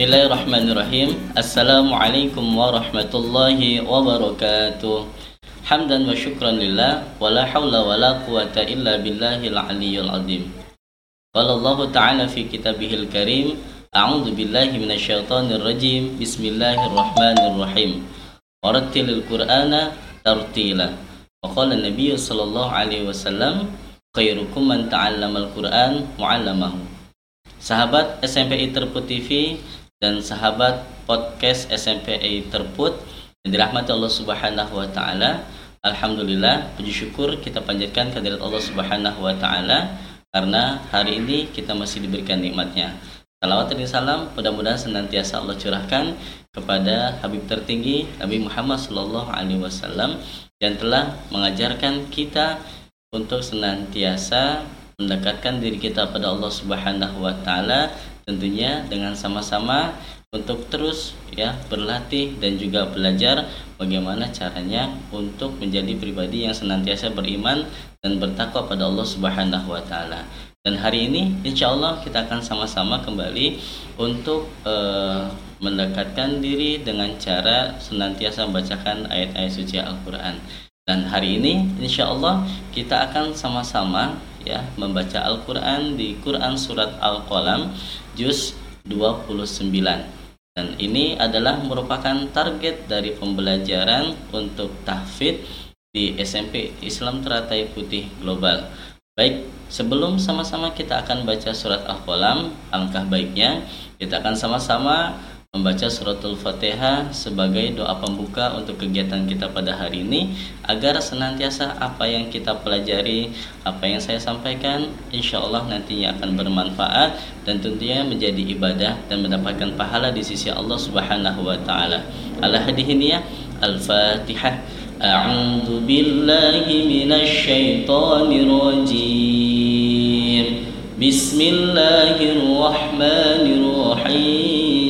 Bismillahirrahmanirrahim Assalamualaikum warahmatullahi wabarakatuh Hamdan wa syukran lillah Wa la hawla wa la quwata illa billahil aliyyul azim Qala Allah Ta'ala fi kitabihil karim A'udhu billahi minasyaitanir rajim Bismillahirrahmanirrahim Warattilil qur'ana tartila Wa qala Nabi sallallahu alaihi wasallam Khairukum man ta'allamal qur'an mu'allamahu Sahabat SMPI Terput TV dan sahabat podcast SMPI Terput yang dirahmati Allah Subhanahu wa taala. Alhamdulillah, puji syukur kita panjatkan kehadirat Allah Subhanahu wa taala karena hari ini kita masih diberikan nikmatnya. Salawat dan salam mudah-mudahan senantiasa Allah curahkan kepada Habib tertinggi Nabi Muhammad Sallallahu Alaihi Wasallam yang telah mengajarkan kita untuk senantiasa mendekatkan diri kita pada Allah Subhanahu wa taala tentunya dengan sama-sama untuk terus ya berlatih dan juga belajar bagaimana caranya untuk menjadi pribadi yang senantiasa beriman dan bertakwa pada Allah Subhanahu wa taala. Dan hari ini insya Allah kita akan sama-sama kembali untuk uh, mendekatkan diri dengan cara senantiasa membacakan ayat-ayat suci Al-Qur'an. Dan hari ini insya Allah kita akan sama-sama ya membaca Al-Qur'an di Quran surat Al-Qalam juz 29 dan ini adalah merupakan target dari pembelajaran untuk tahfidz di SMP Islam Teratai Putih Global. Baik, sebelum sama-sama kita akan baca surat Al-Qalam, alangkah baiknya kita akan sama-sama membaca suratul Fatihah sebagai doa pembuka untuk kegiatan kita pada hari ini agar senantiasa apa yang kita pelajari, apa yang saya sampaikan insya Allah nantinya akan bermanfaat dan tentunya menjadi ibadah dan mendapatkan pahala di sisi Allah Subhanahu wa taala. Al-Hadihiniya Al-Fatihah. A'udzu billahi syaithanir rajim. Bismillahirrahmanirrahim.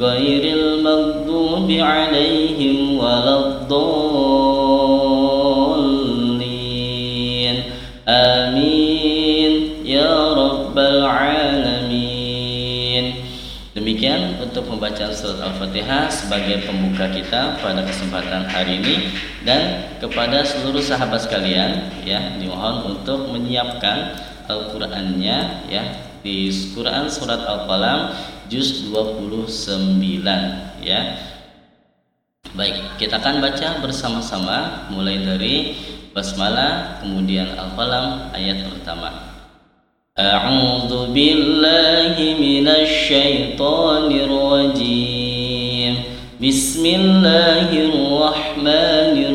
غير المغضوب عليهم ولا الضالين آمين يا رب العالمين Demikian untuk pembacaan surat Al-Fatihah sebagai pembuka kita pada kesempatan hari ini dan kepada seluruh sahabat sekalian ya dimohon untuk menyiapkan Al-Qur'annya ya di Quran surat Al-Qalam juz 29 ya. Baik, kita akan baca bersama-sama mulai dari basmalah kemudian al-qalam ayat pertama. A'udzu billahi minasy syaithanir rajim. Bismillahirrahmanirrahim.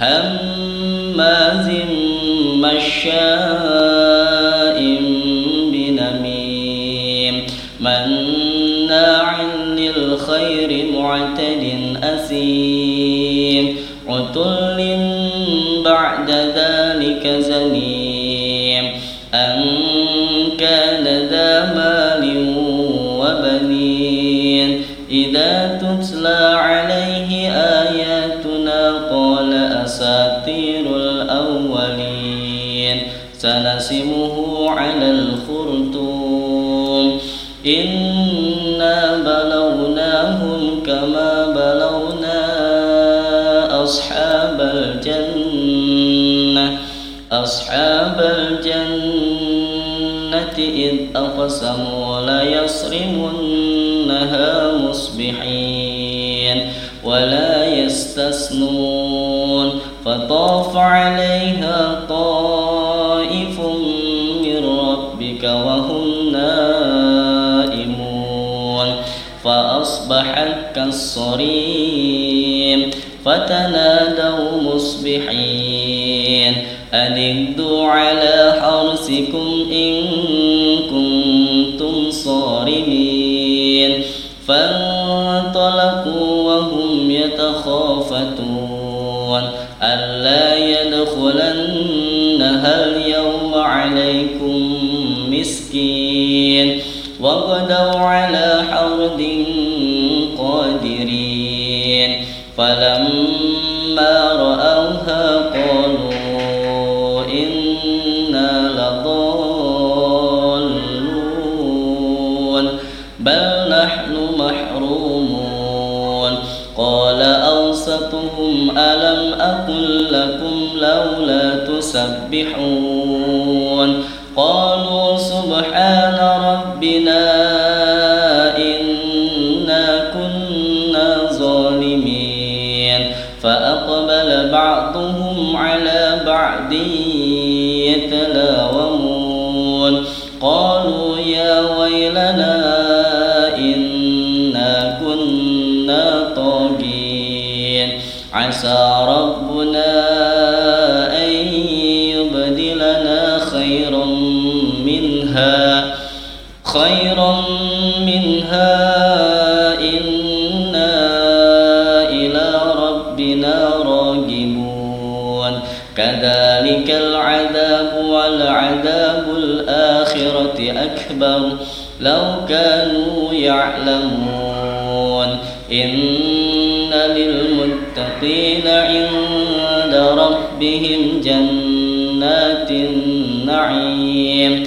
هماز مشاء بنميم مناع للخير معتد أثيم عتل أساطير الأولين. سنسمه على الخرطوم. إنا بلوناهم كما بلونا أصحاب الجنة. أصحاب الجنة إذ أقسموا ليصرمنها مصبحين ولا يستثنون فطاف عليها طائف من ربك وهم نائمون. فأصبحت كالصريم فتنادوا مصبحين. أن اغدوا على حرسكم إن كنتم صارمين. فانطلقوا وهم يتخافتون. يدخلنها اليوم عليكم مسكين وغدوا على حرد قادرين فلما رأوها قالوا إنا لضالون بل نحن محرومون قال أوسطهم ألم أقل لكم لولا تسبحون. قالوا سبحان ربنا فأقبل بعضهم على بعض يتلاومون. قالوا خيرا منها كذلك العذاب والعذاب الآخرة أكبر. لو كانوا يعلمون. إن للمتقين عند ربهم جنات النعيم.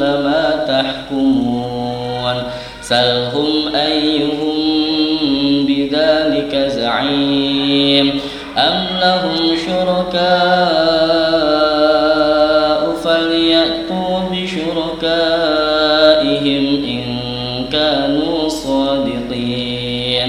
لما تحكمون. سلهم أيهم بذلك زعيم. أم لهم شركاء فليأتوا بشركائهم إن كانوا صادقين.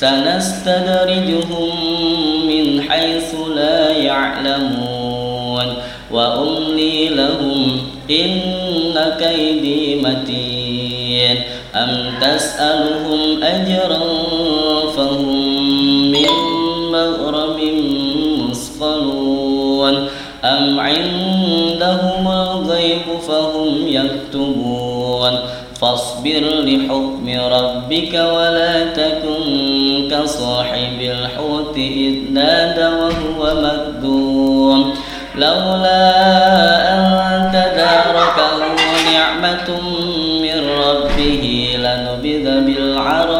سنستدرجهم من حيث لا يعلمون. وأملي لهم إن كيدي متين. أم تسألهم أجرا فهم مغرم مثقلون. أم عندهم الغيب فهم يكتبون. فاصبر لحكم ربك ولا تكن كصاحب الحوت إذ نادى وهو مكذوم لولا أن تداركه نعمة من ربه لنبذ بالعراء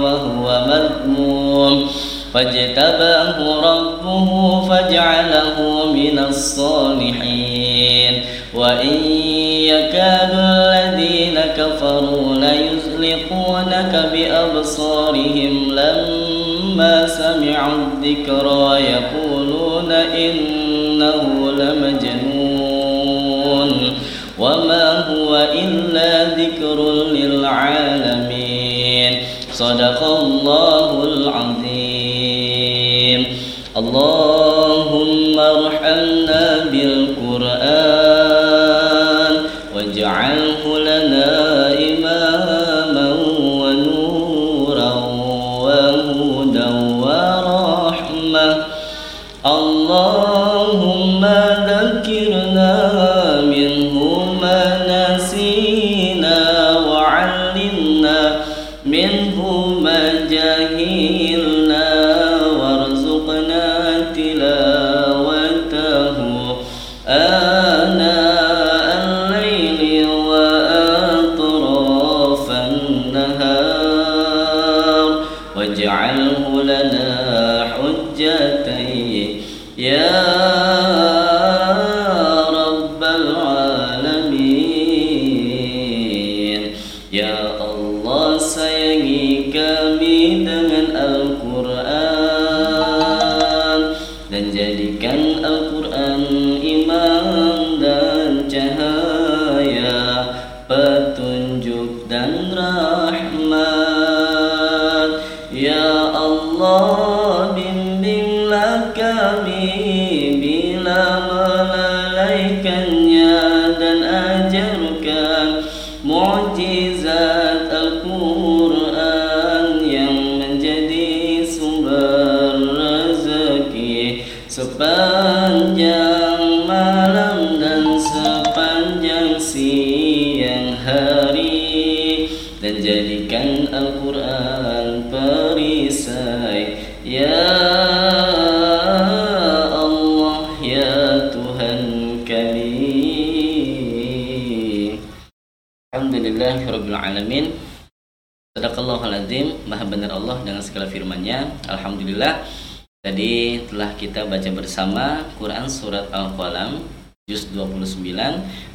وهو مذموم. فاجتباه ربه فاجعله من الصالحين. ليزلقونك بأبصارهم لما سمعوا الذكر يقولون إنه لمجنون وما هو إلا ذكر للعالمين. صدق الله اللهم ذكرنا منه ما نسينا وعلمنا منه ما جهلنا وارزقنا تلاوته. آناء الليل وأطراف النهار واجعله لنا حجتين Yeah. Sepanjang malam dan sepanjang siang hari Dan jadikan Al-Quran perisai. Ya Allah ya Tuhan kami. Alhamdulillahirrabbilalamin Sadaqallahul azim Maha benar Allah dengan segala firmannya. Alhamdulillah Tadi telah kita baca bersama Quran Surat Al-Qalam Juz 29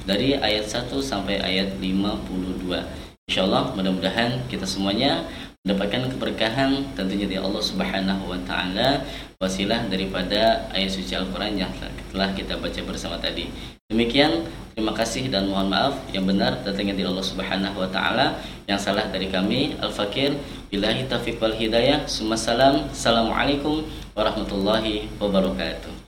Dari ayat 1 sampai ayat 52 Insya Allah mudah-mudahan kita semuanya mendapatkan keberkahan tentunya dari Allah Subhanahu wa taala wasilah daripada ayat suci Al-Qur'an yang telah kita baca bersama tadi. Demikian terima kasih dan mohon maaf yang benar datangnya dari Allah Subhanahu wa taala, yang salah dari kami Al-Fakir billahi taufiq wal hidayah. Assalamualaikum warahmatullahi wabarakatuh.